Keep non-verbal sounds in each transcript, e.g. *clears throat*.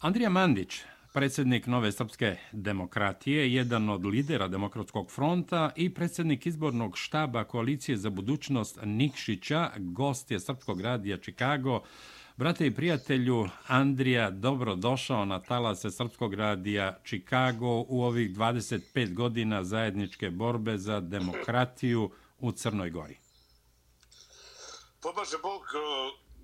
Andrija Mandić, predsjednik Nove srpske demokratije, jedan od lidera Demokratskog fronta i predsjednik izbornog štaba Koalicije za budućnost Nikšića, gost je Srpskog radija Čikago. Brate i prijatelju, Andrija, dobro došao na talase Srpskog radija Čikago u ovih 25 godina zajedničke borbe za demokratiju u Crnoj Gori. Pomaže Bog,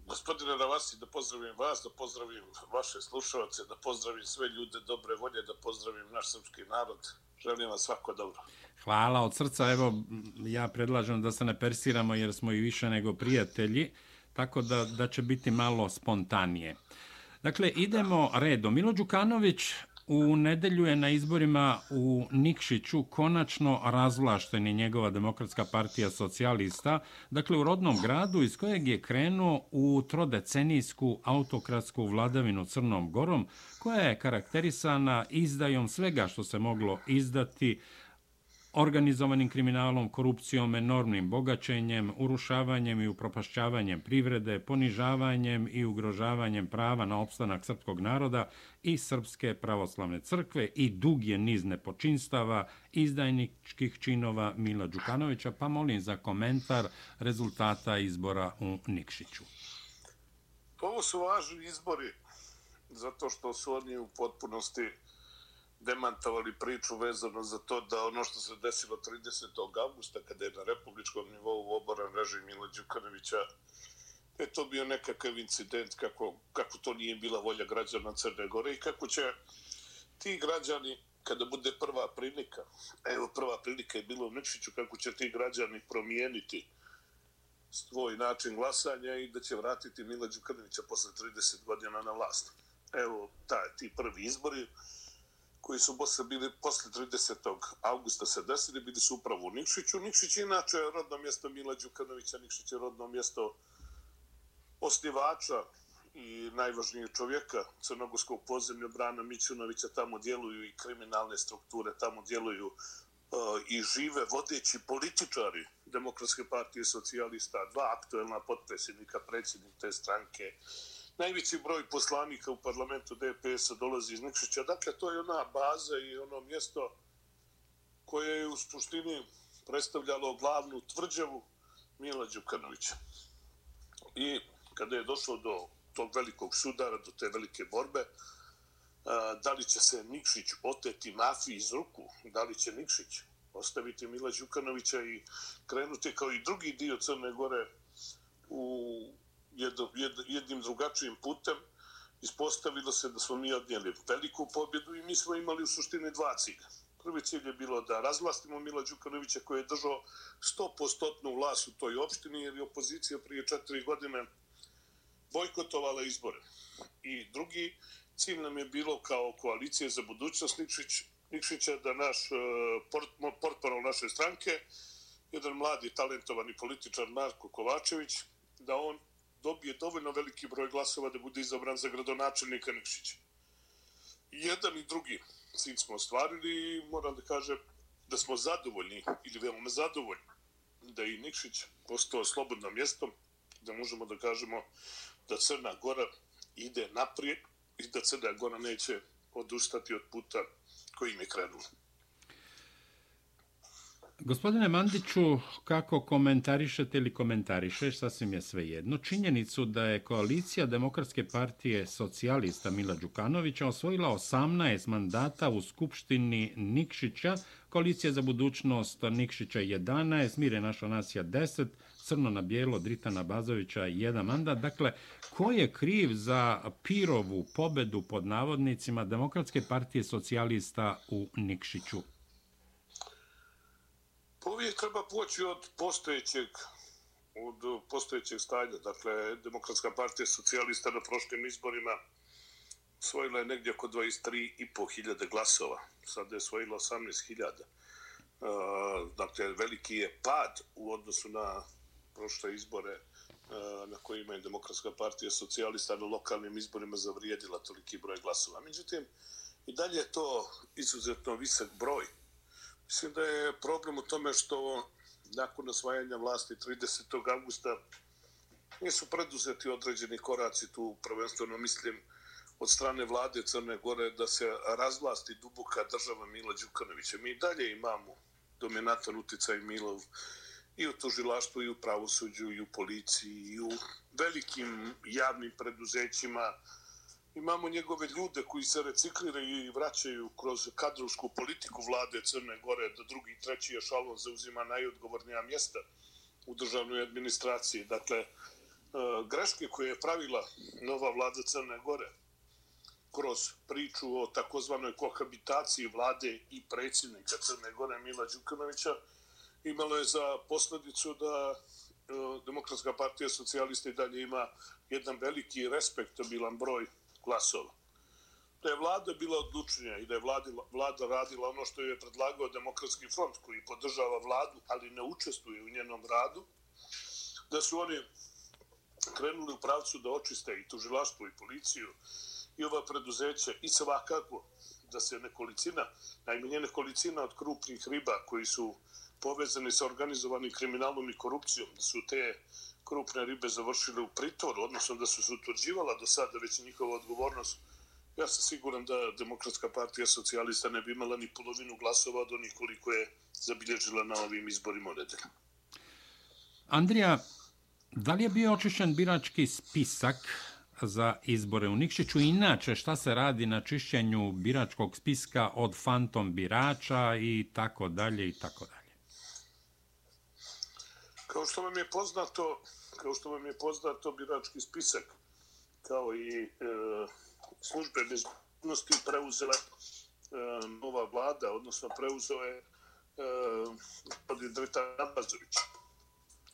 Gospodine Ravasi, da pozdravim vas, da pozdravim vaše slušalce, da pozdravim sve ljude dobre volje, da pozdravim naš srpski narod. Želim vam svako dobro. Hvala od srca. Evo, ja predlažem da se ne persiramo jer smo i više nego prijatelji, tako da, da će biti malo spontanije. Dakle, idemo redom. Milo Đukanović U nedelju je na izborima u Nikšiću konačno razvlašteni njegova demokratska partija socijalista, dakle u rodnom gradu iz kojeg je krenuo u trodecenijsku autokratsku vladavinu Crnom Gorom, koja je karakterisana izdajom svega što se moglo izdati, organizovanim kriminalom, korupcijom, enormnim bogaćenjem, urušavanjem i upropašćavanjem privrede, ponižavanjem i ugrožavanjem prava na opstanak srpskog naroda i Srpske pravoslavne crkve i dug je niz nepočinstava izdajničkih činova Mila Đukanovića, pa molim za komentar rezultata izbora u Nikšiću. Pa ovo su važni izbori zato što su oni u potpunosti demantovali priču vezano za to da ono što se desilo 30. augusta kada je na republičkom nivou oboran režim Mila Đukanovića je to bio nekakav incident kako, kako to nije bila volja građana Crne Gore i kako će ti građani kada bude prva prilika, evo prva prilika je bilo u Nikšiću, kako će ti građani promijeniti svoj način glasanja i da će vratiti Mila Đukanovića posle 30 godina na vlast. Evo, taj, ti prvi izbori, koji su posle bili posle 30. augusta se desili, bili su upravo u Nikšiću. Nikšić je inače rodno mjesto Mila Đukanovića, Nikšić je rodno mjesto osnivača i najvažnijeg čovjeka crnogorskog podzemlja Brana Mićunovića. Tamo djeluju i kriminalne strukture, tamo djeluju uh, i žive vodeći političari Demokratske partije socijalista, dva aktuelna potpredsjednika, predsjednik te stranke, uh, najveći broj poslanika u parlamentu DPS-a dolazi iz Nikšića. Dakle, to je ona baza i ono mjesto koje je u suštini predstavljalo glavnu tvrđavu Mila Đukanovića. I kada je došlo do tog velikog sudara, do te velike borbe, da li će se Nikšić oteti mafiji iz ruku, da li će Nikšić ostaviti Mila Đukanovića i krenuti kao i drugi dio Crne Gore u jedno, jednim drugačijim putem ispostavilo se da smo mi odnijeli veliku pobjedu i mi smo imali u suštini dva cilja. Prvi cilj je bilo da razvlastimo Mila Đukanovića koji je držao 100% vlast u toj opštini jer je opozicija prije četiri godine bojkotovala izbore. I drugi cilj nam je bilo kao koalicije za budućnost Nikšić, Nikšića da naš e, port, portparol naše stranke, jedan mladi talentovani političar Marko Kovačević, da on dobije dovoljno veliki broj glasova da bude izabran za gradonačelnika Nikšića. Jedan i drugi cilj smo ostvarili i moram da kažem da smo zadovoljni ili veoma zadovoljni da i Nikšić postao slobodno mjestom, da možemo da kažemo da Crna Gora ide naprijed i da Crna Gora neće odustati od puta kojim je krenula. Gospodine Mandiću, kako komentarišete ili komentarišeš, sasvim je sve jedno, činjenicu da je koalicija Demokratske partije socijalista Mila Đukanovića osvojila 18 mandata u Skupštini Nikšića, koalicija za budućnost Nikšića 11, Mire naša nacija 10, Crno na bijelo Dritana Bazovića 1 mandat. Dakle, ko je kriv za Pirovu pobedu pod navodnicima Demokratske partije socijalista u Nikšiću? Pa uvijek treba poći od postojećeg od postojećeg stanja. Dakle, Demokratska partija socijalista na prošlim izborima svojila je negdje oko 23.500 glasova. Sad je svojila 18.000. E, dakle, veliki je pad u odnosu na prošle izbore e, na kojima je Demokratska partija socijalista na lokalnim izborima zavrijedila toliki broj glasova. Međutim, i dalje je to izuzetno visok broj Mislim da je problem u tome što nakon osvajanja vlasti 30. augusta nisu preduzeti određeni koraci tu, prvenstveno mislim od strane vlade Crne Gore da se razvlasti duboka država Mila Đukanovića. Mi dalje imamo dominantan uticaj Milov i u tužilaštvu, i u pravosuđu, i u policiji, i u velikim javnim preduzećima. Imamo njegove ljude koji se recikliraju i vraćaju kroz kadrovsku politiku vlade Crne Gore da drugi i treći ešalon zauzima najodgovornija mjesta u državnoj administraciji. Dakle, e, greške koje je pravila nova vlada Crne Gore kroz priču o takozvanoj kohabitaciji vlade i predsjednika Crne Gore Mila Đukanovića imalo je za posledicu da e, Demokratska partija socijalista i dalje ima jedan veliki respektabilan broj glasova. Da je vlada bila odlučnija i da je vlada, vlada radila ono što je predlagao Demokratski front koji podržava vladu, ali ne učestvuje u njenom radu, da su oni krenuli u pravcu da očiste i tužilaštvo i policiju i ova preduzeća i svakako da se nekolicina, najmanje nekolicina od krupnih riba koji su povezani sa organizovanim kriminalom i korupcijom, da su te krupne ribe završile u pritoru, odnosno da su se utvrđivala do sada već njihova odgovornost, ja sam siguran da Demokratska partija socijalista ne bi imala ni polovinu glasova od onih koliko je zabilježila na ovim izborima u nedelju. Andrija, da li je bio očišćen birački spisak za izbore u Nikšiću? Inače, šta se radi na čišćenju biračkog spiska od fantom birača i tako dalje i tako dalje? Kao što vam je poznato, kao što vam je poznato birački spisak, kao i e, službe bezbednosti preuzela e, nova vlada, odnosno preuzeo je e, gospodin Dritan Abazović.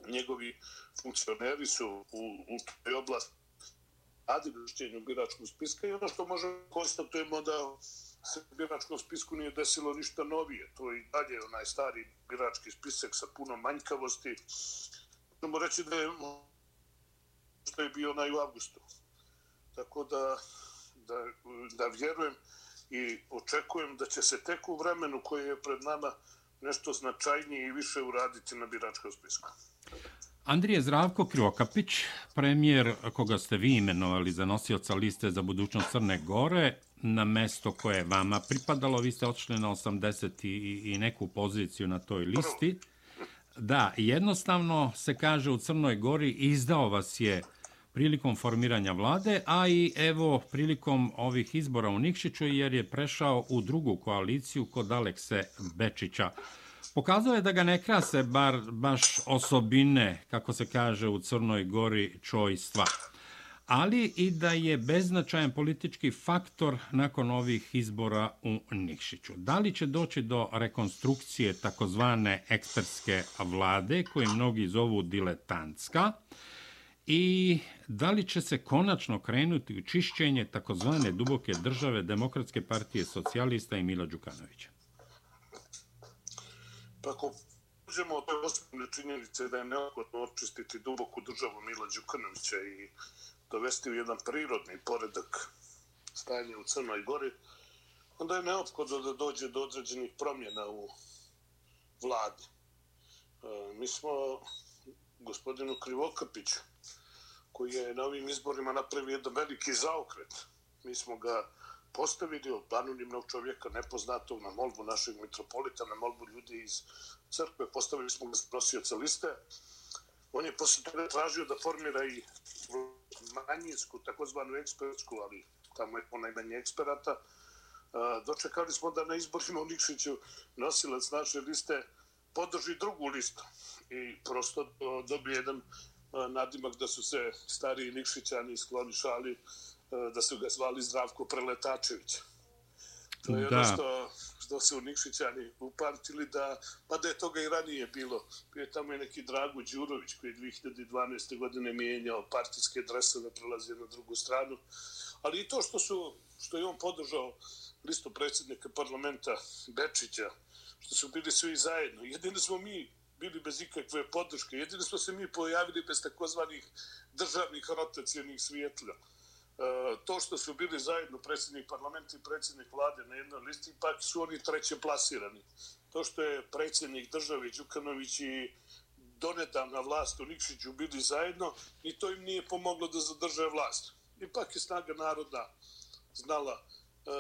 Njegovi funkcioneri su u, u toj oblasti radili biračkog spiska i ono što možemo konstatujemo da se biračkom spisku nije desilo ništa novije. To je i dalje onaj stari birački spisak sa puno manjkavosti. Možemo reći da je što je bio onaj u avgustu. Tako da, da, da vjerujem i očekujem da će se tek u vremenu koje je pred nama nešto značajnije i više uraditi na biračkom spisku. Andrije Zdravko Krivokapić, premijer koga ste vi imenovali za nosioca liste za budućnost Crne Gore, na mesto koje je vama pripadalo, vi ste odšli na 80 i, i neku poziciju na toj listi. Da, jednostavno se kaže u Crnoj Gori, izdao vas je prilikom formiranja vlade, a i evo prilikom ovih izbora u Nikšiću, jer je prešao u drugu koaliciju kod Alekse Bečića. Pokazao je da ga ne krase bar baš osobine, kako se kaže u Crnoj Gori, čojstva ali i da je beznačajan politički faktor nakon ovih izbora u Nikšiću. Da li će doći do rekonstrukcije takozvane ekspertske vlade, koju mnogi zovu diletantska, i da li će se konačno krenuti u čišćenje takozvane duboke države Demokratske partije socijalista i Mila Đukanovića? Pa ako uđemo od osnovne činjenice da je neophodno očistiti duboku državu Mila Đukanovića i dovesti u jedan prirodni poredak stanje u Crnoj Gori, onda je neophodno da dođe do određenih promjena u vladi. E, mi smo gospodinu Krivokapiću, koji je na ovim izborima napravio jedan veliki zaokret, mi smo ga postavili od anonimnog čovjeka, nepoznatog, na molbu našeg mitropolita, na molbu ljudi iz crkve, postavili smo ga s nosioca liste. On je posle toga tražio da formira i manjinsku, takozvanu ekspertsku, ali tamo je ponajmanje eksperata, e, dočekali smo da na izborima u Nikšiću nosilac naše liste podrži drugu listu i prosto e, dobije jedan e, nadimak da su se stariji Nikšićani skloni šali da su ga zvali Zdravko Preletačević. To je da. ono što, što se u Nikšićani upamtili da, pa da je toga i ranije bilo. Prije tamo je neki Drago Đurović koji je 2012. godine mijenjao partijske dresove, prelazio na drugu stranu. Ali i to što su što je on podržao listu predsjednika parlamenta Bečića, što su bili svi zajedno. Jedino smo mi bili bez ikakve podrške. Jedino smo se mi pojavili bez takozvanih državnih rotacijenih svijetlja. E, to što su bili zajedno predsjednik parlamenta i predsjednik vlade na jednoj listi, pa su oni treće plasirani. To što je predsjednik države Đukanović i donedavna vlast u Nikšiću bili zajedno, i to im nije pomoglo da zadrže vlast. Ipak je snaga naroda znala e,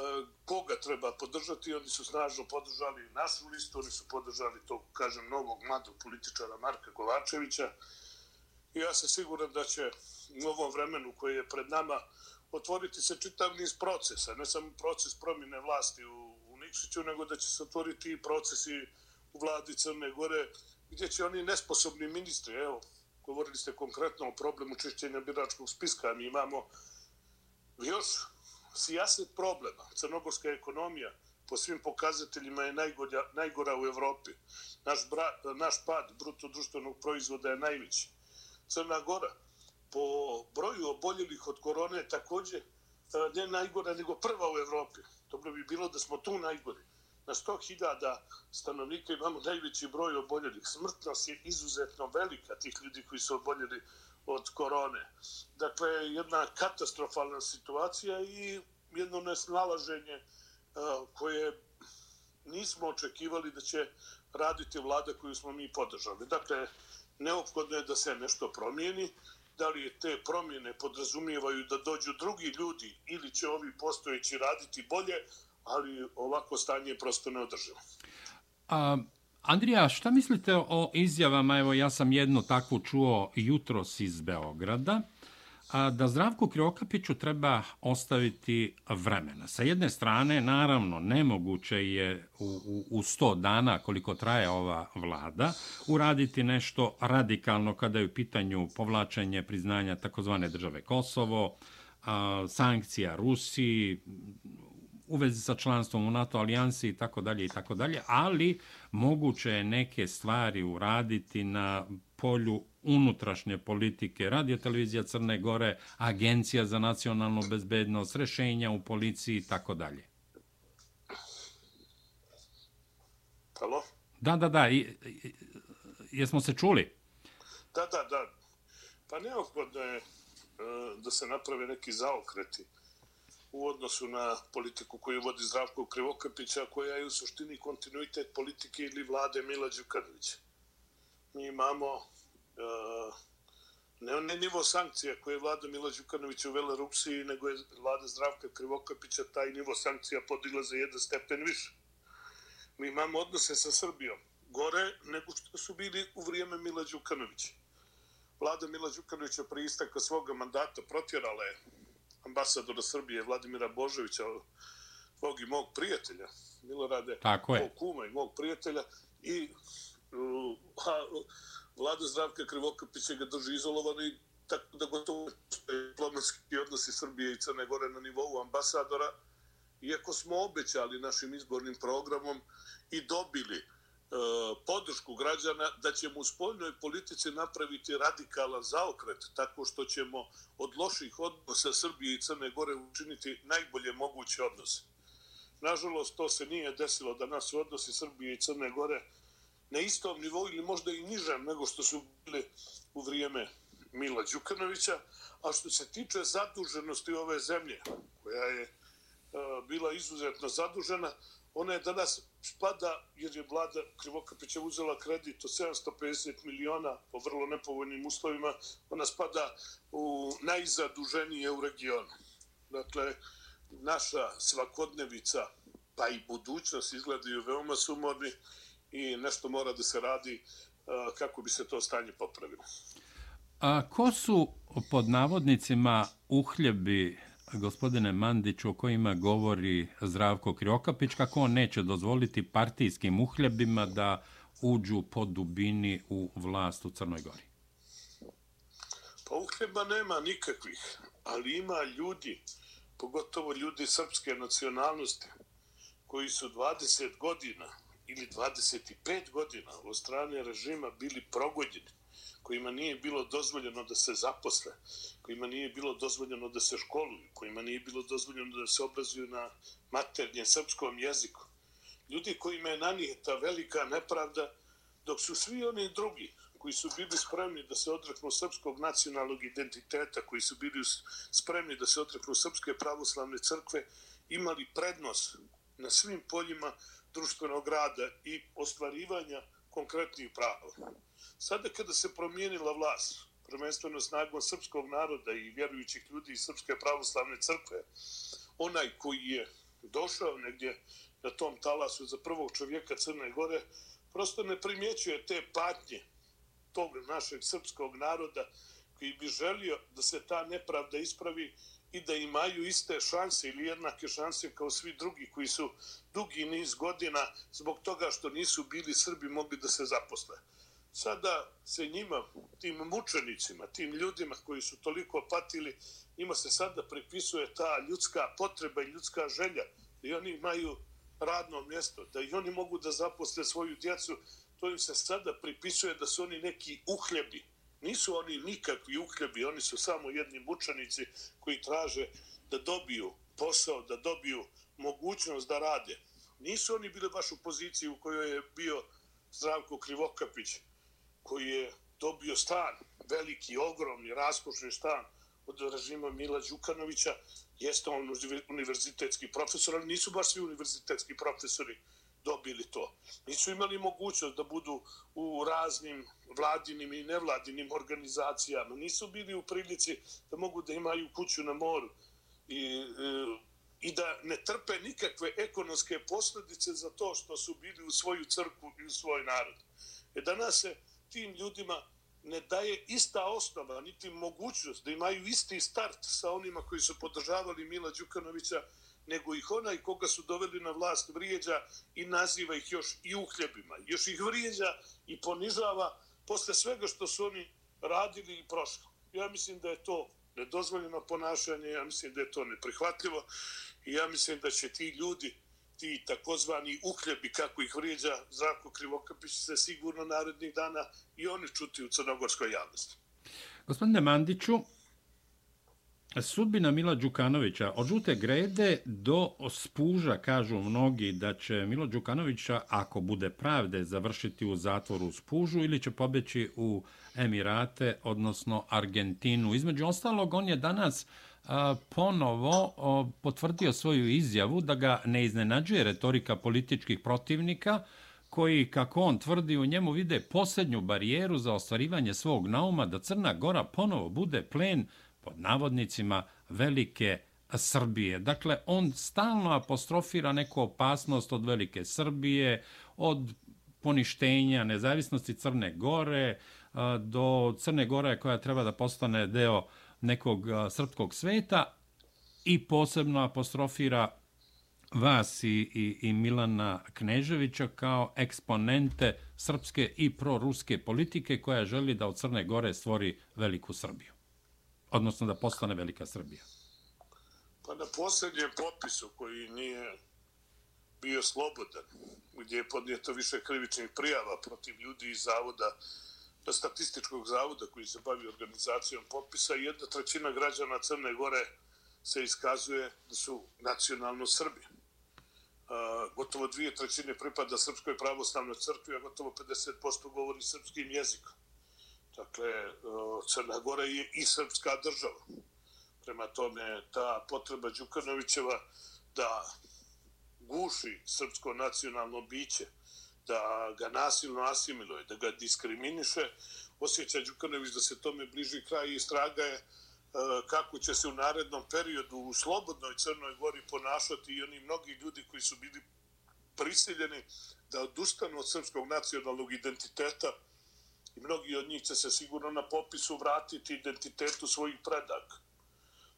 koga treba podržati. Oni su snažno podržali našu listu, oni su podržali to, kažem, novog mladog političara Marka Kovačevića. I ja sam siguran da će u ovom vremenu koje je pred nama otvoriti se čitav niz procesa, ne samo proces promjene vlasti u, u Nikšiću, nego da će se otvoriti i procesi u vladi Crne Gore, gdje će oni nesposobni ministri, evo, govorili ste konkretno o problemu čišćenja biračkog spiska, mi imamo još sijaset problema. Crnogorska ekonomija po svim pokazateljima je najgora, najgora u Evropi. Naš, bra, naš pad bruto društvenog proizvoda je najveći. Crna Gora po broju oboljelih od korone takođe e, ne najgora nego prva u Evropi. Dobro bi bilo da smo tu najgori na 100.000 stanovnika imamo najveći broj oboljelih. Smrtnost je izuzetno velika tih ljudi koji su oboljeli od korone. Dakle, jedna katastrofalna situacija i jedno nesnalaženje e, koje nismo očekivali da će raditi vlada koju smo mi podržali. Dakle, neophodno je da se nešto promijeni. Da li je te promjene podrazumijevaju da dođu drugi ljudi ili će ovi postojeći raditi bolje, ali ovako stanje je prosto neodrživo. A, Andrija, šta mislite o izjavama, evo ja sam jednu takvu čuo jutros iz Beograda, a, da Zdravku Kriokapiću treba ostaviti vremena. Sa jedne strane, naravno, nemoguće je u, u, u 100 dana, koliko traje ova vlada, uraditi nešto radikalno kada je u pitanju povlačenje priznanja takozvane države Kosovo, a, sankcija Rusiji, u vezi sa članstvom u NATO alijansi i tako dalje i tako dalje, ali moguće je neke stvari uraditi na polju unutrašnje politike, radio televizija Crne Gore, agencija za nacionalnu bezbednost, rešenja u policiji i tako dalje. Halo? Da, da, da. I, i, jesmo se čuli? Da, da, da. Pa neophodno je uh, da se naprave neki zaokreti u odnosu na politiku koju vodi Zdravko Krivokapića, koja je u suštini kontinuitet politike ili vlade Mila Đukanovića. Mi imamo ne, ne nivo sankcija koje je vlada Mila Đukanovića uvela Rusiji, nego je vlada Zdravka Krivokapića taj nivo sankcija podigla za jedan stepen više. Mi imamo odnose sa Srbijom gore nego što su bili u vrijeme Mila Đukanovića. Vlada Mila Đukanovića pri istaka svoga mandata protjerala je ambasadora Srbije Vladimira Božovića, tvog i mog prijatelja, Milorade, Tako je. mog kuma i mog prijatelja, i uh, vlada Zdravka Krivokapića ga drži izolovano i tako da gotovo diplomatski odnosi Srbije i Crne Gore na nivou ambasadora, iako smo obećali našim izbornim programom i dobili E, podršku građana da ćemo u spoljnoj politici napraviti radikalan zaokret tako što ćemo od loših odnosa Srbije i Crne Gore učiniti najbolje moguće odnose. Nažalost, to se nije desilo da nas odnosi Srbije i Crne Gore na istom nivou ili možda i nižem nego što su bili u vrijeme Mila Đukanovića. A što se tiče zaduženosti ove zemlje, koja je uh, bila izuzetno zadužena, ona je danas spada, jer je vlada Krivokapića uzela kredit od 750 miliona po vrlo nepovoljnim uslovima, ona spada u najzaduženije u regionu. Dakle, naša svakodnevica, pa i budućnost izgledaju veoma sumorni i nešto mora da se radi kako bi se to stanje popravilo. A ko su pod navodnicima uhljebi gospodine Mandiću o kojima govori Zdravko Kriokapić, kako on neće dozvoliti partijskim uhljebima da uđu po dubini u vlast u Crnoj Gori? Pa uhljeba nema nikakvih, ali ima ljudi, pogotovo ljudi srpske nacionalnosti, koji su 20 godina ili 25 godina od strane režima bili progodjeni kojima nije bilo dozvoljeno da se zaposle, kojima nije bilo dozvoljeno da se školuju, kojima nije bilo dozvoljeno da se obrazuju na maternjem srpskom jeziku. Ljudi kojima je nanijeta velika nepravda, dok su svi oni drugi koji su bili spremni da se odreknu srpskog nacionalnog identiteta, koji su bili spremni da se odreknu srpske pravoslavne crkve, imali prednost na svim poljima društvenog rada i ostvarivanja konkretnih prava. Sada kada se promijenila vlast, prvenstveno snagom srpskog naroda i vjerujućih ljudi iz Srpske pravoslavne crkve, onaj koji je došao negdje na tom talasu za prvog čovjeka Crne Gore, prosto ne primjećuje te patnje tog našeg srpskog naroda koji bi želio da se ta nepravda ispravi i da imaju iste šanse ili jednake šanse kao svi drugi koji su dugi niz godina zbog toga što nisu bili Srbi mogli da se zaposle. Sada se njima, tim mučenicima, tim ljudima koji su toliko patili, njima se sada pripisuje ta ljudska potreba i ljudska želja da oni imaju radno mjesto, da i oni mogu da zaposle svoju djecu, to im se sada pripisuje da su oni neki uhljebi. Nisu oni nikakvi uhljebi, oni su samo jedni mučanici koji traže da dobiju posao, da dobiju mogućnost da rade. Nisu oni bili baš u poziciji u kojoj je bio Zdravko Krivokapić, koji je dobio stan, veliki, ogromni, raskošni stan od režima Mila Đukanovića, jeste on univerzitetski profesor, ali nisu baš svi univerzitetski profesori dobili to. Nisu imali mogućnost da budu u raznim vladinim i nevladinim organizacijama. Nisu bili u prilici da mogu da imaju kuću na moru i, e, i, da ne trpe nikakve ekonomske posljedice za to što su bili u svoju crku i u svoj narod. E danas se tim ljudima ne daje ista osnova, niti mogućnost da imaju isti start sa onima koji su podržavali Mila Đukanovića, nego ih onaj koga su doveli na vlast vrijeđa i naziva ih još i uhljebima. Još ih vrijeđa i ponižava posle svega što su oni radili i prošli. Ja mislim da je to nedozvoljeno ponašanje, ja mislim da je to neprihvatljivo i ja mislim da će ti ljudi ti takozvani uhljebi, kako ih vrijeđa Zdravko Krivokapić, se sigurno narednih dana i oni čuti u crnogorskoj javnosti. Gospodine Mandiću, sudbina Mila Đukanovića od žute grede do spuža, kažu mnogi, da će Milo Đukanovića, ako bude pravde, završiti u zatvoru u spužu ili će pobeći u Emirate, odnosno Argentinu. Između ostalog, on je danas ponovo potvrdio svoju izjavu da ga ne iznenađuje retorika političkih protivnika koji, kako on tvrdi, u njemu vide posljednju barijeru za ostvarivanje svog nauma da Crna Gora ponovo bude plen pod navodnicima velike Srbije. Dakle, on stalno apostrofira neku opasnost od velike Srbije, od poništenja nezavisnosti Crne Gore do Crne Gore koja treba da postane deo nekog srpskog sveta i posebno apostrofira vas i, i, i Milana Kneževića kao eksponente srpske i proruske politike koja želi da od Crne Gore stvori veliku Srbiju. Odnosno da postane velika Srbija. Pa na posljednjem popisu koji nije bio slobodan, gdje je podnijeto više krivičnih prijava protiv ljudi iz zavoda statističkog zavoda koji se bavi organizacijom popisa, jedna trećina građana Crne Gore se iskazuje da su nacionalno Srbi. Gotovo dvije trećine pripada Srpskoj pravoslavnoj crkvi, a gotovo 50% govori srpskim jezikom. Dakle, e, Crna Gora je i srpska država. Prema tome, ta potreba Đukanovićeva da guši srpsko nacionalno biće, da ga nasilno asimiluje, da ga diskriminiše, osjeća Đukanović da se tome bliži kraj i straga je e, kako će se u narednom periodu u slobodnoj Crnoj Gori ponašati i oni mnogi ljudi koji su bili prisiljeni da odustanu od srpskog nacionalnog identiteta i mnogi od njih će se sigurno na popisu vratiti identitetu svojih predaka.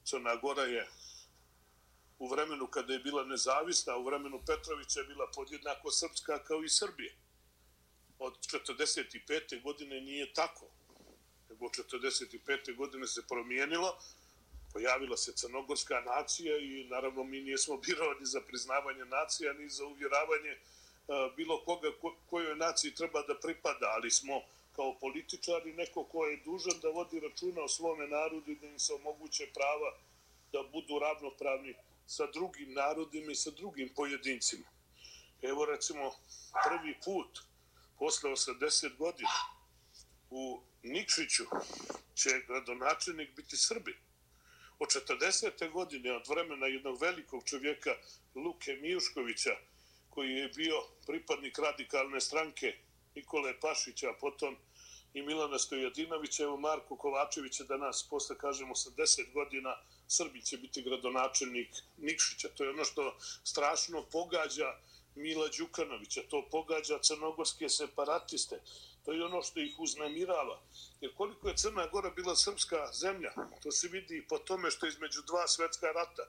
Crna Gora je u vremenu kada je bila nezavisna, u vremenu Petrovića je bila podjednako srpska kao i Srbije. Od 45. godine nije tako. Nego od 45. godine se promijenilo, pojavila se crnogorska nacija i naravno mi nismo birovani za priznavanje nacija ni za uvjeravanje bilo koga kojoj naciji treba da pripada, ali smo kao političari neko ko je dužan da vodi računa o svome narodu i da im se omoguće prava da budu ravnopravni sa drugim narodima i sa drugim pojedincima. Evo recimo prvi put posle 80 godina u Nikšiću će gradonačelnik biti Srbi. Od 40. godine, od vremena jednog velikog čovjeka Luke Mijuškovića, koji je bio pripadnik radikalne stranke Nikole Pašića, potom i Milana Stojadinovića, evo Marko Kovačevića danas, posle kažemo 80 godina, Srbi će biti gradonačelnik Nikšića. To je ono što strašno pogađa Mila Đukanovića, to pogađa crnogorske separatiste, to je ono što ih uznemirava. Jer koliko je Crna Gora bila srpska zemlja, to se vidi i po tome što između dva svetska rata,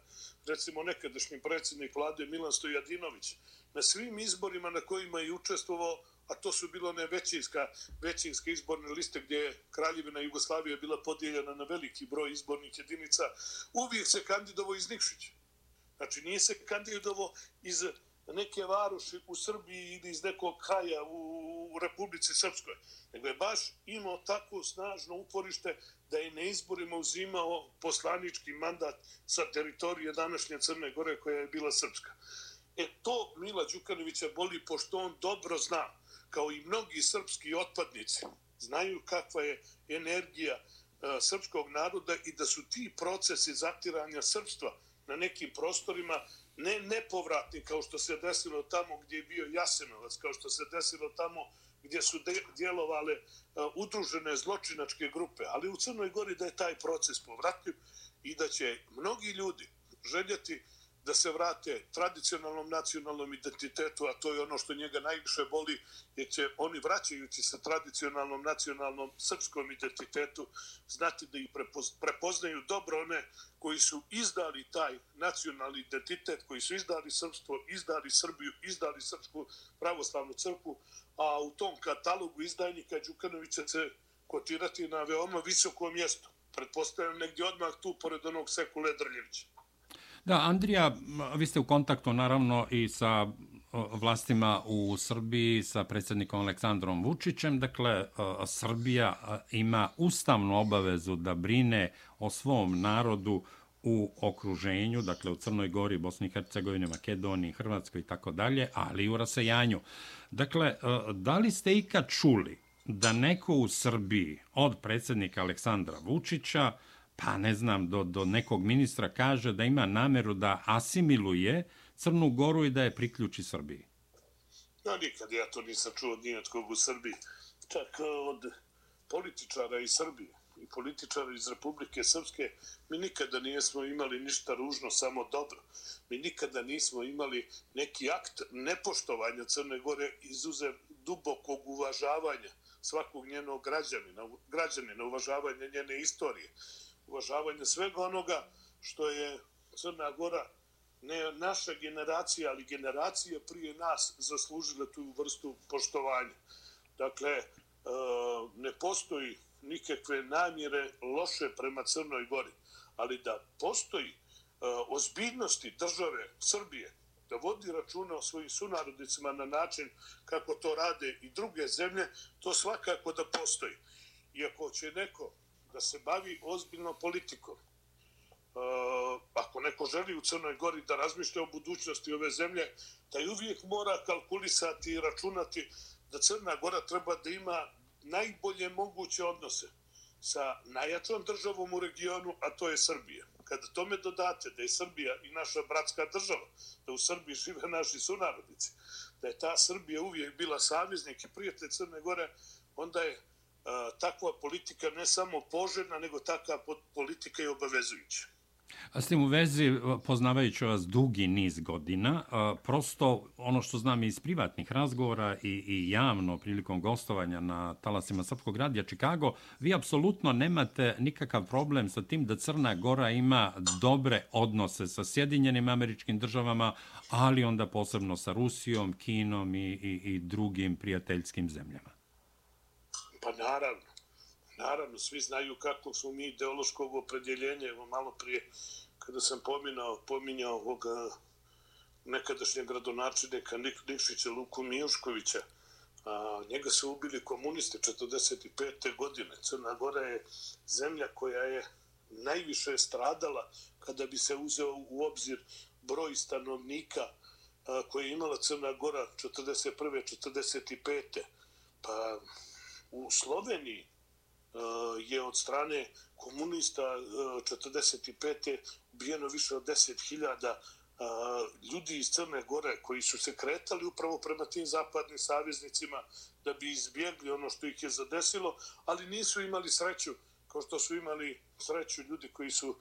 recimo nekadašnji predsjednik vlade Milan Stojadinović, na svim izborima na kojima je učestvovao, a to su bilo one većinska, većinske izborne liste gdje je Kraljevina Jugoslavija bila podijeljena na veliki broj izbornih jedinica, uvijek se kandidovo iz Nikšića. Znači nije se kandidovo iz neke varoši u Srbiji ili iz nekog kraja u, u Republici Srpskoj, nego je baš imao tako snažno uporište da je na izborima uzimao poslanički mandat sa teritorije današnje Crne Gore koja je bila srpska. E to Mila Đukanovića boli pošto on dobro zna, kao i mnogi srpski otpadnici, znaju kakva je energija e, srpskog naroda i da su ti procesi zatiranja srpstva na nekim prostorima ne nepovratni kao što se desilo tamo gdje je bio Jasenovac, kao što se desilo tamo gdje su djelovale utružene udružene zločinačke grupe, ali u Crnoj Gori da je taj proces povratljiv i da će mnogi ljudi željeti da se vrate tradicionalnom nacionalnom identitetu, a to je ono što njega najviše boli, jer će oni vraćajući se tradicionalnom nacionalnom srpskom identitetu znati da ih prepoznaju dobro one koji su izdali taj nacionalni identitet, koji su izdali srpstvo, izdali Srbiju, izdali Srpsku pravoslavnu crku, a u tom katalogu izdajnika Đukanovića se kotirati na veoma visokom mjestu. Pretpostavljam negdje odmah tu, pored onog Sekule Drljevića. Da, Andrija, vi ste u kontaktu naravno i sa vlastima u Srbiji, sa predsjednikom Aleksandrom Vučićem. Dakle, Srbija ima ustavnu obavezu da brine o svom narodu u okruženju, dakle u Crnoj Gori, Bosni i Hercegovini, Makedoniji, Hrvatskoj i tako dalje, ali i u rasejanju. Dakle, da li ste ikad čuli da neko u Srbiji od predsjednika Aleksandra Vučića pa ne znam, do, do nekog ministra kaže da ima nameru da asimiluje Crnu Goru i da je priključi Srbiji. Ja nikad ja to nisam čuo od nijetkog u Srbiji. Čak e, od političara iz Srbije i političara iz Republike Srpske, mi nikada nismo imali ništa ružno, samo dobro. Mi nikada nismo imali neki akt nepoštovanja Crne Gore izuzev dubokog uvažavanja svakog njenog građanina, građanina, uvažavanja njene istorije uvažavanje svega onoga što je Crna Gora, ne naša generacija, ali generacije prije nas zaslužile tu vrstu poštovanja. Dakle, e, ne postoji nikakve namjere loše prema Crnoj Gori, ali da postoji e, ozbiljnosti države Srbije, da vodi računa o svojim sunarodnicima na način kako to rade i druge zemlje, to svakako da postoji. Iako će neko da se bavi ozbiljno politikom. Uh, ako neko želi u Crnoj Gori da razmišlja o budućnosti ove zemlje, taj uvijek mora kalkulisati i računati da Crna Gora treba da ima najbolje moguće odnose sa najjačom državom u regionu, a to je Srbija. Kada tome dodate da je Srbija i naša bratska država, da u Srbiji žive naši sunarodnici, da je ta Srbija uvijek bila saveznik i prijatelj Crne Gore, onda je takva politika ne samo poželjna, nego takva politika je obavezujuća. A s tim u vezi, e, poznavajući vas dugi niz godina, e, prosto ono što znam iz privatnih razgovora i, i javno prilikom gostovanja na talasima Srpskog radija Čikago, vi apsolutno nemate nikakav problem sa tim da Crna Gora ima dobre odnose sa Sjedinjenim američkim državama, ali onda posebno sa Rusijom, Kinom i, i, i drugim prijateljskim zemljama. Pa naravno. Naravno, svi znaju kako smo mi ideološkog opredjeljenja. Evo malo prije, kada sam pominao, pominjao ovoga eh, nekadašnjeg gradonačelnika Nik, Nikšića Luku Mijuškovića, a, njega su ubili komunisti 45. godine. Crna Gora je zemlja koja je najviše stradala kada bi se uzeo u obzir broj stanovnika a, koje je imala Crna Gora 41. 45. Pa u Sloveniji e, je od strane komunista e, 45. ubijeno više od 10.000 e, ljudi iz Crne Gore koji su se kretali upravo prema tim zapadnim saveznicima da bi izbjegli ono što ih je zadesilo, ali nisu imali sreću kao što su imali sreću ljudi koji su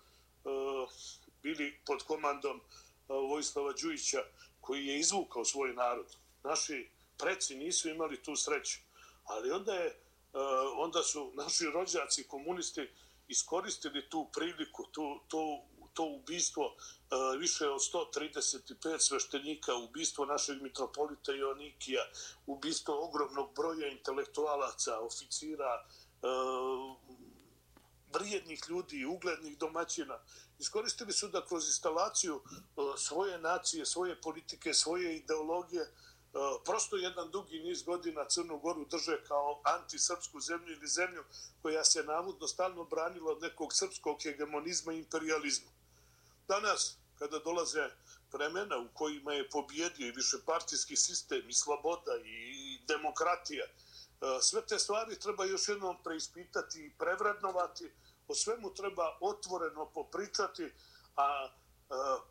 bili pod komandom Vojislava Đujića koji je izvukao svoj narod. Naši preci nisu imali tu sreću, ali onda je Eh, onda su naši rođaci komunisti iskoristili tu priliku, tu, to, to ubistvo eh, više od 135 sveštenika, ubistvo našeg mitropolita Ionikija, ubistvo ogromnog broja intelektualaca, oficira, eh, vrijednih ljudi, uglednih domaćina. Iskoristili su da kroz instalaciju svoje nacije, svoje politike, svoje ideologije, Eh, prosto jedan dugi niz godina Crnu Goru drže kao antisrpsku zemlju ili zemlju koja se navodno stalno branila od nekog srpskog hegemonizma i imperializma. Danas, kada dolaze vremena u kojima je pobjedio i višepartijski sistem i sloboda i demokratija, eh, sve te stvari treba još jednom preispitati i prevrednovati, o svemu treba otvoreno popričati, a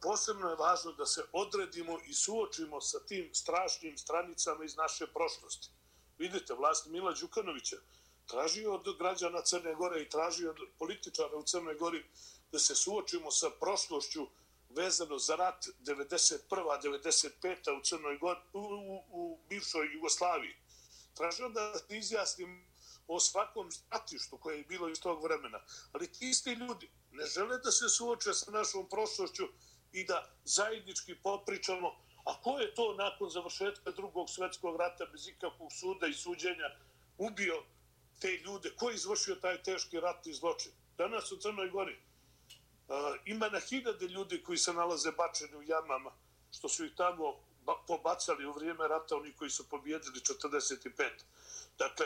posebno je važno da se odredimo i suočimo sa tim strašnim stranicama iz naše prošlosti. Vidite, vlast Mila Đukanovića tražio od građana Crne Gore i tražio od političara u Crnoj Gori da se suočimo sa prošlošću vezano za rat 91. 95. u Crnoj Gori, u, u, u bivšoj Jugoslaviji. Tražio da se izjasnim o svakom stratištu koje je bilo iz tog vremena. Ali ti isti ljudi ne žele da se suoče sa našom prošlošću i da zajednički popričamo a ko je to nakon završetka drugog svetskog rata bez ikakvog suda i suđenja ubio te ljude? Ko je izvršio taj teški ratni zločin? Danas u Crnoj Gori ima na hiljade ljudi koji se nalaze bačeni u jamama, što su ih tamo pobacali u vrijeme rata, oni koji su pobjedili 45. Dakle,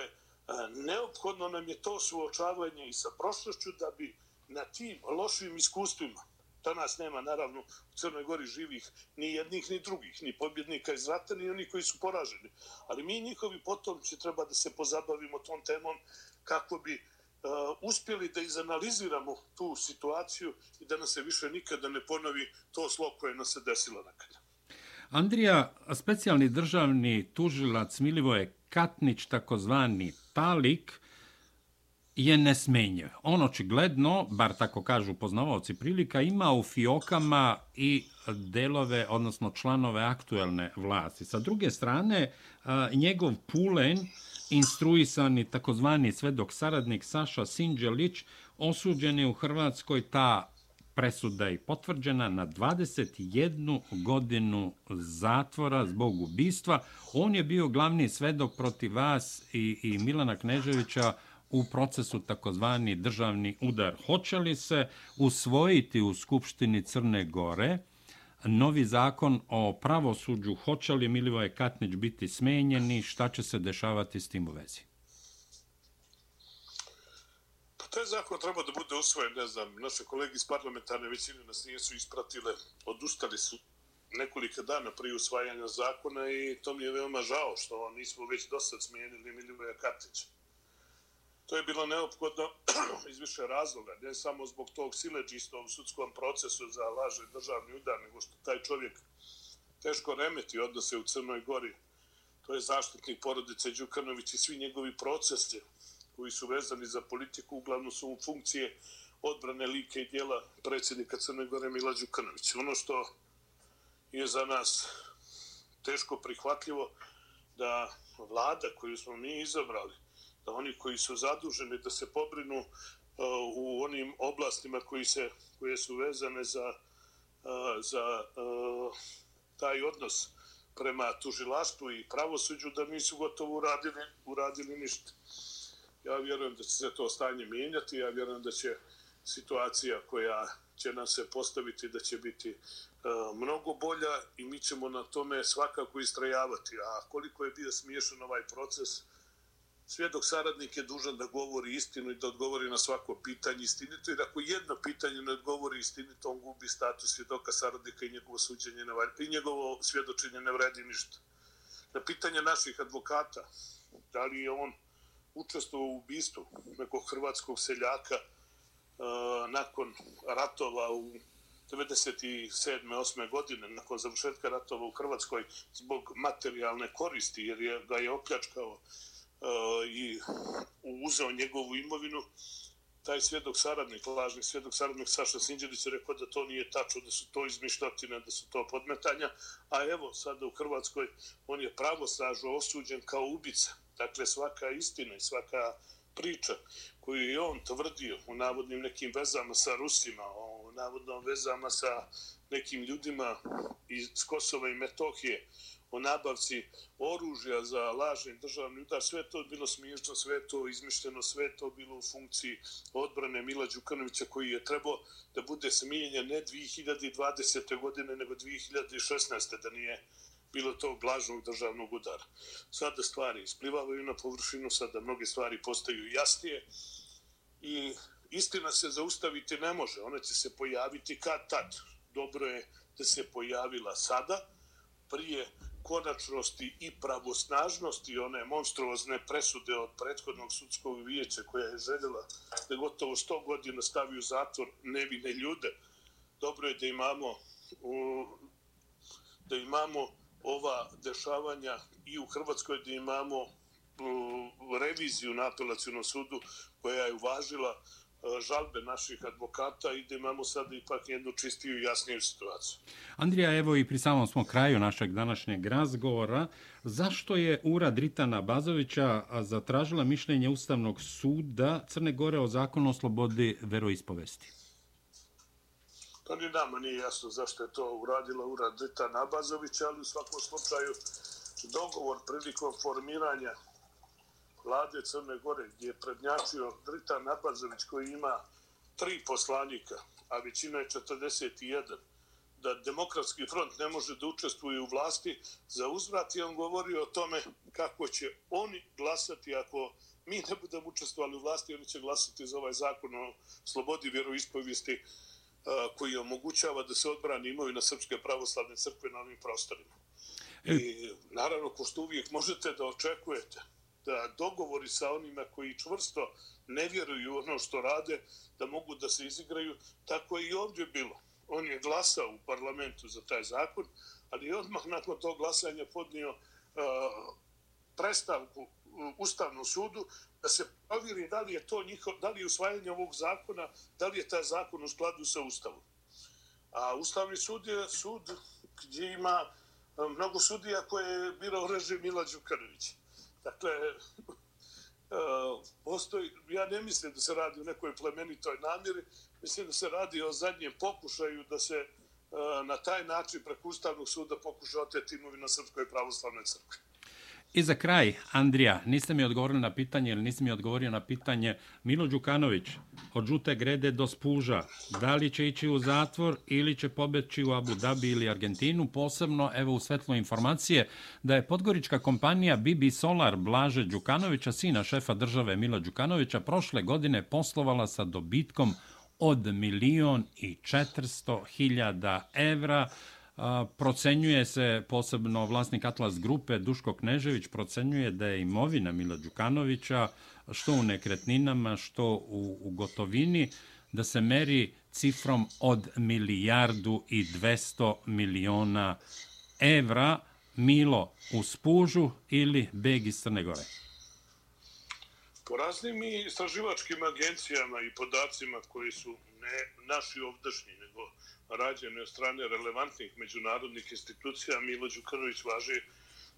neophodno nam je to suočavanje i sa prošlošću da bi na tim lošim iskustvima, danas nema naravno u Crnoj Gori živih ni jednih ni drugih, ni pobjednika iz rata, ni oni koji su poraženi. Ali mi njihovi potomci treba da se pozabavimo tom temom kako bi uh, uspjeli da izanaliziramo tu situaciju i da nam se više nikada ne ponovi to slo koje nas se desilo nekada. Andrija, specijalni državni tužilac Milivoje Katnić, takozvani Talik, je nesmenjiv. On očigledno, bar tako kažu poznavaoci prilika, ima u fiokama i delove, odnosno članove aktuelne vlasti. Sa druge strane, njegov pulen, instruisani takozvani svedok saradnik Saša Sinđelić osuđen je u Hrvatskoj ta presuda i potvrđena na 21 godinu zatvora zbog ubistva. On je bio glavni svedok protiv vas i, i Milana Kneževića u procesu takozvani državni udar. Hoće li se usvojiti u Skupštini Crne Gore novi zakon o pravosuđu, hoće li Milivoje Katnić biti smenjeni, šta će se dešavati s tim u vezi? Pa taj zakon treba da bude usvojen, ne znam, naše kolege iz parlamentarne većine nas nisu ispratile, odustali su nekoliko dana prije usvajanja zakona i to mi je veoma žao što nismo već dosad smijenili Milivoja Katića. To je bilo neophodno *clears throat* iz više razloga, ne samo zbog tog sileđista u sudskom procesu za laže državni udar, nego što taj čovjek teško remeti odnose u Crnoj Gori. To je zaštitnik porodice Đukanović i svi njegovi procese koji su vezani za politiku, uglavnom su u funkcije odbrane like i dijela predsjednika Crne Gore Mila Đukanovića. Ono što je za nas teško prihvatljivo da vlada koju smo mi izabrali, da oni koji su zaduženi da se pobrinu uh, u onim oblastima koji se koje su vezane za uh, za uh, taj odnos prema tužilaštvu i pravosuđu da nisu gotovo uradili, uradili ništa. Ja vjerujem da će se to stanje mijenjati, ja vjerujem da će situacija koja će nam se postaviti da će biti e, mnogo bolja i mi ćemo na tome svakako istrajavati. A koliko je bio smiješan ovaj proces, svjedok saradnik je dužan da govori istinu i da odgovori na svako pitanje istinito, jer ako jedno pitanje ne odgovori istinito, on gubi status svjedoka saradnika i njegovo suđenje ne i njegovo svjedočenje ne vredi ništa. Na pitanje naših advokata, da li je on učestvovao u ubistvu nekog hrvatskog seljaka uh, nakon ratova u 97. 8. godine, nakon završetka ratova u Hrvatskoj, zbog materijalne koristi, jer je, ga je opljačkao uh, E, i uzeo njegovu imovinu, taj svjedok saradnik, lažni svjedok saradnik Saša Sinđelić je rekao da to nije tačno, da su to izmišljotine, da su to podmetanja, a evo sada u Hrvatskoj on je pravo osuđen kao ubica. Dakle, svaka istina i svaka priča koju je on tvrdio u navodnim nekim vezama sa Rusima, o navodnom vezama sa nekim ljudima iz Kosova i Metohije, o nabavci oružja za lažni državni udar, sve to bilo smiješno, sve to izmišljeno, sve to bilo u funkciji odbrane Mila Đukanovića koji je trebao da bude smijenjen ne 2020. godine, nego 2016. da nije bilo to lažnog državnog udara. Sada stvari isplivavaju na površinu, sada mnoge stvari postaju jasnije i istina se zaustaviti ne može. Ona će se pojaviti kad tad. Dobro je da se pojavila sada, prije konačnosti i pravosnažnosti one monstruozne presude od prethodnog sudskog vijeća koja je željela da gotovo 100 godina stavi u zatvor nevine ljude. Dobro je da imamo da imamo ova dešavanja i u Hrvatskoj da imamo reviziju na apelacijnom sudu koja je uvažila žalbe naših advokata i da imamo sad ipak jednu čistiju i jasniju situaciju. Andrija, evo i pri samom smo kraju našeg današnjeg razgovora. Zašto je Ura Dritana Bazovića zatražila mišljenje Ustavnog suda Crne Gore o zakonu o slobodi veroispovesti? Pa ni nama nije jasno zašto je to uradila Ura Dritana Bazovića, ali u svakom slučaju dogovor prilikom formiranja vlade Crne Gore, gdje je prednjačio Dritan Nabazović koji ima tri poslanika, a većina je 41, da demokratski front ne može da učestvuje u vlasti, za uzvrat je on govorio o tome kako će oni glasati ako mi ne budemo učestvovali u vlasti, oni će glasati za ovaj zakon o slobodi vjeroispovijesti koji omogućava da se odbrani imaju na Srpske pravoslavne crkve na ovim prostorima. E. I naravno, pošto uvijek možete da očekujete da dogovori sa onima koji čvrsto ne vjeruju ono što rade, da mogu da se izigraju, tako je i ovdje bilo. On je glasao u parlamentu za taj zakon, ali je odmah nakon tog glasanja podnio e, uh, prestavku u Ustavnom sudu da se provjeri da li je to njiho, da li je usvajanje ovog zakona, da li je taj zakon u skladu sa Ustavom. A Ustavni sud je sud gdje ima e, mnogo sudija koje je birao režim Mila Đukanovića. Dakle, e, postoji, ja ne mislim da se radi o nekoj plemenitoj namjeri, mislim da se radi o zadnjem pokušaju da se e, na taj način preko Ustavnog suda pokuša oteti imovina Srpskoj pravoslavnoj crkvi. I za kraj, Andrija, niste mi odgovorili na pitanje ili niste mi odgovorio na pitanje Milo Đukanović od žute grede do spuža. Da li će ići u zatvor ili će pobeći u Abu Dhabi ili Argentinu? Posebno, evo u svetlo informacije, da je podgorička kompanija BB Solar Blaže Đukanovića, sina šefa države Mila Đukanovića, prošle godine poslovala sa dobitkom od milion i četvrsto hiljada evra procenjuje se posebno vlasnik Atlas grupe Duško Knežević procenjuje da je imovina Mila Đukanovića što u nekretninama što u, u gotovini da se meri cifrom od milijardu i 200 miliona evra Milo u Spužu ili Beg iz Crne Gore? Po raznim istraživačkim agencijama i podacima koji su ne naši ovdašnji, nego rađene od strane relevantnih međunarodnih institucija, Milo Đukanović važi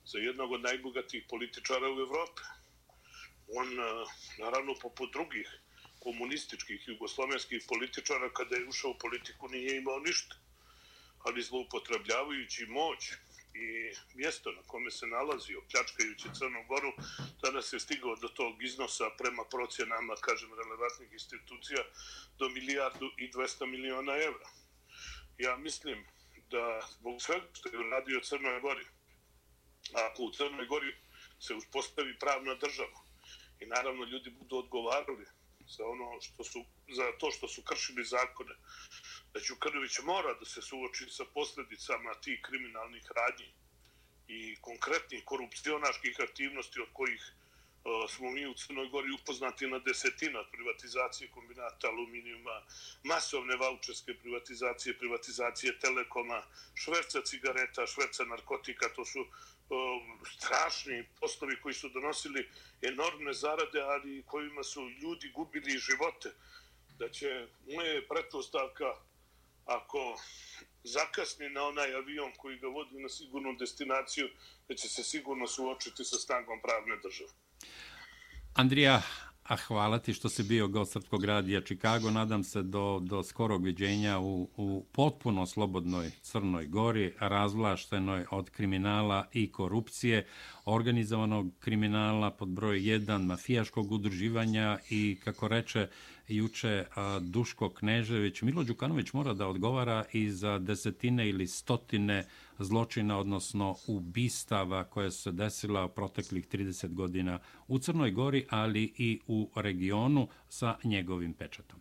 za jednog od najbogatijih političara u Evropi. On, eh, naravno, poput drugih komunističkih jugoslovenskih političara, kada je ušao u politiku, nije imao ništa. Ali zloupotrebljavajući moć i mjesto na kome se nalazi, opljačkajući Crnu Goru, tada se stigao do tog iznosa prema procjenama, kažem, relevantnih institucija, do milijardu i 200 miliona evra ja mislim da zbog svega što je uradio Crnoj Gori, ako u Crnoj Gori se uspostavi pravna država i naravno ljudi budu odgovarali za ono što su za to što su kršili zakone da Đukanović mora da se suoči sa posljedicama tih kriminalnih radnji i konkretnih korupcionaških aktivnosti od kojih E, smo mi u Crnoj Gori upoznati na desetina privatizacije kombinata aluminijuma, masovne vaučerske privatizacije, privatizacije telekoma, šverca cigareta, šverca narkotika, to su e, strašni poslovi koji su donosili enormne zarade, ali kojima su ljudi gubili živote. Da će moje pretpostavka ako zakasni na onaj avion koji ga vodi na sigurnu destinaciju, da će se sigurno suočiti sa snagom pravne države. Andrija, A hvala ti što si bio gost Srpskog radija Čikago. Nadam se do, do skorog viđenja u, u potpuno slobodnoj Crnoj Gori, razvlaštenoj od kriminala i korupcije, organizovanog kriminala pod broj 1, mafijaškog udruživanja i, kako reče juče Duško Knežević, Milo Đukanović mora da odgovara i za desetine ili stotine zločina, odnosno ubistava koje se desila proteklih 30 godina u Crnoj Gori, ali i u regionu sa njegovim pečatom.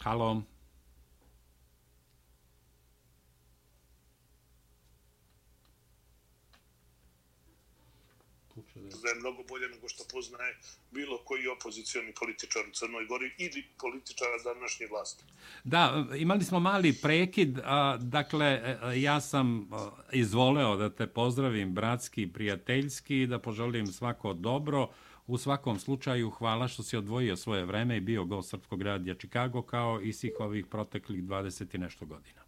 Halo. Poznaje mnogo bolje nego što poznaje bilo koji opozicioni političar u Crnoj Gori ili političara današnje vlasti. Da, imali smo mali prekid. A, dakle, e, e, ja sam izvoleo da te pozdravim bratski i prijateljski i da poželim svako dobro. U svakom slučaju, hvala što si odvojio svoje vreme i bio gost Srpskog radija Čikago kao i svih ovih proteklih 20 i nešto godina.